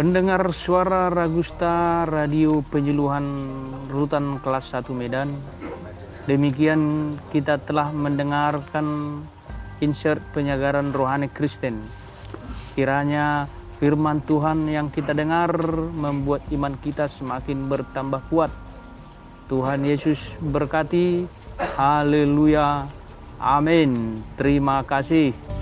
Pendengar suara Ragusta Radio Penyuluhan Rutan Kelas 1 Medan. Demikian kita telah mendengarkan insert penyegaran rohani Kristen. Kiranya firman Tuhan yang kita dengar membuat iman kita semakin bertambah kuat. Tuhan Yesus berkati. Haleluya. Amin. Terima kasih.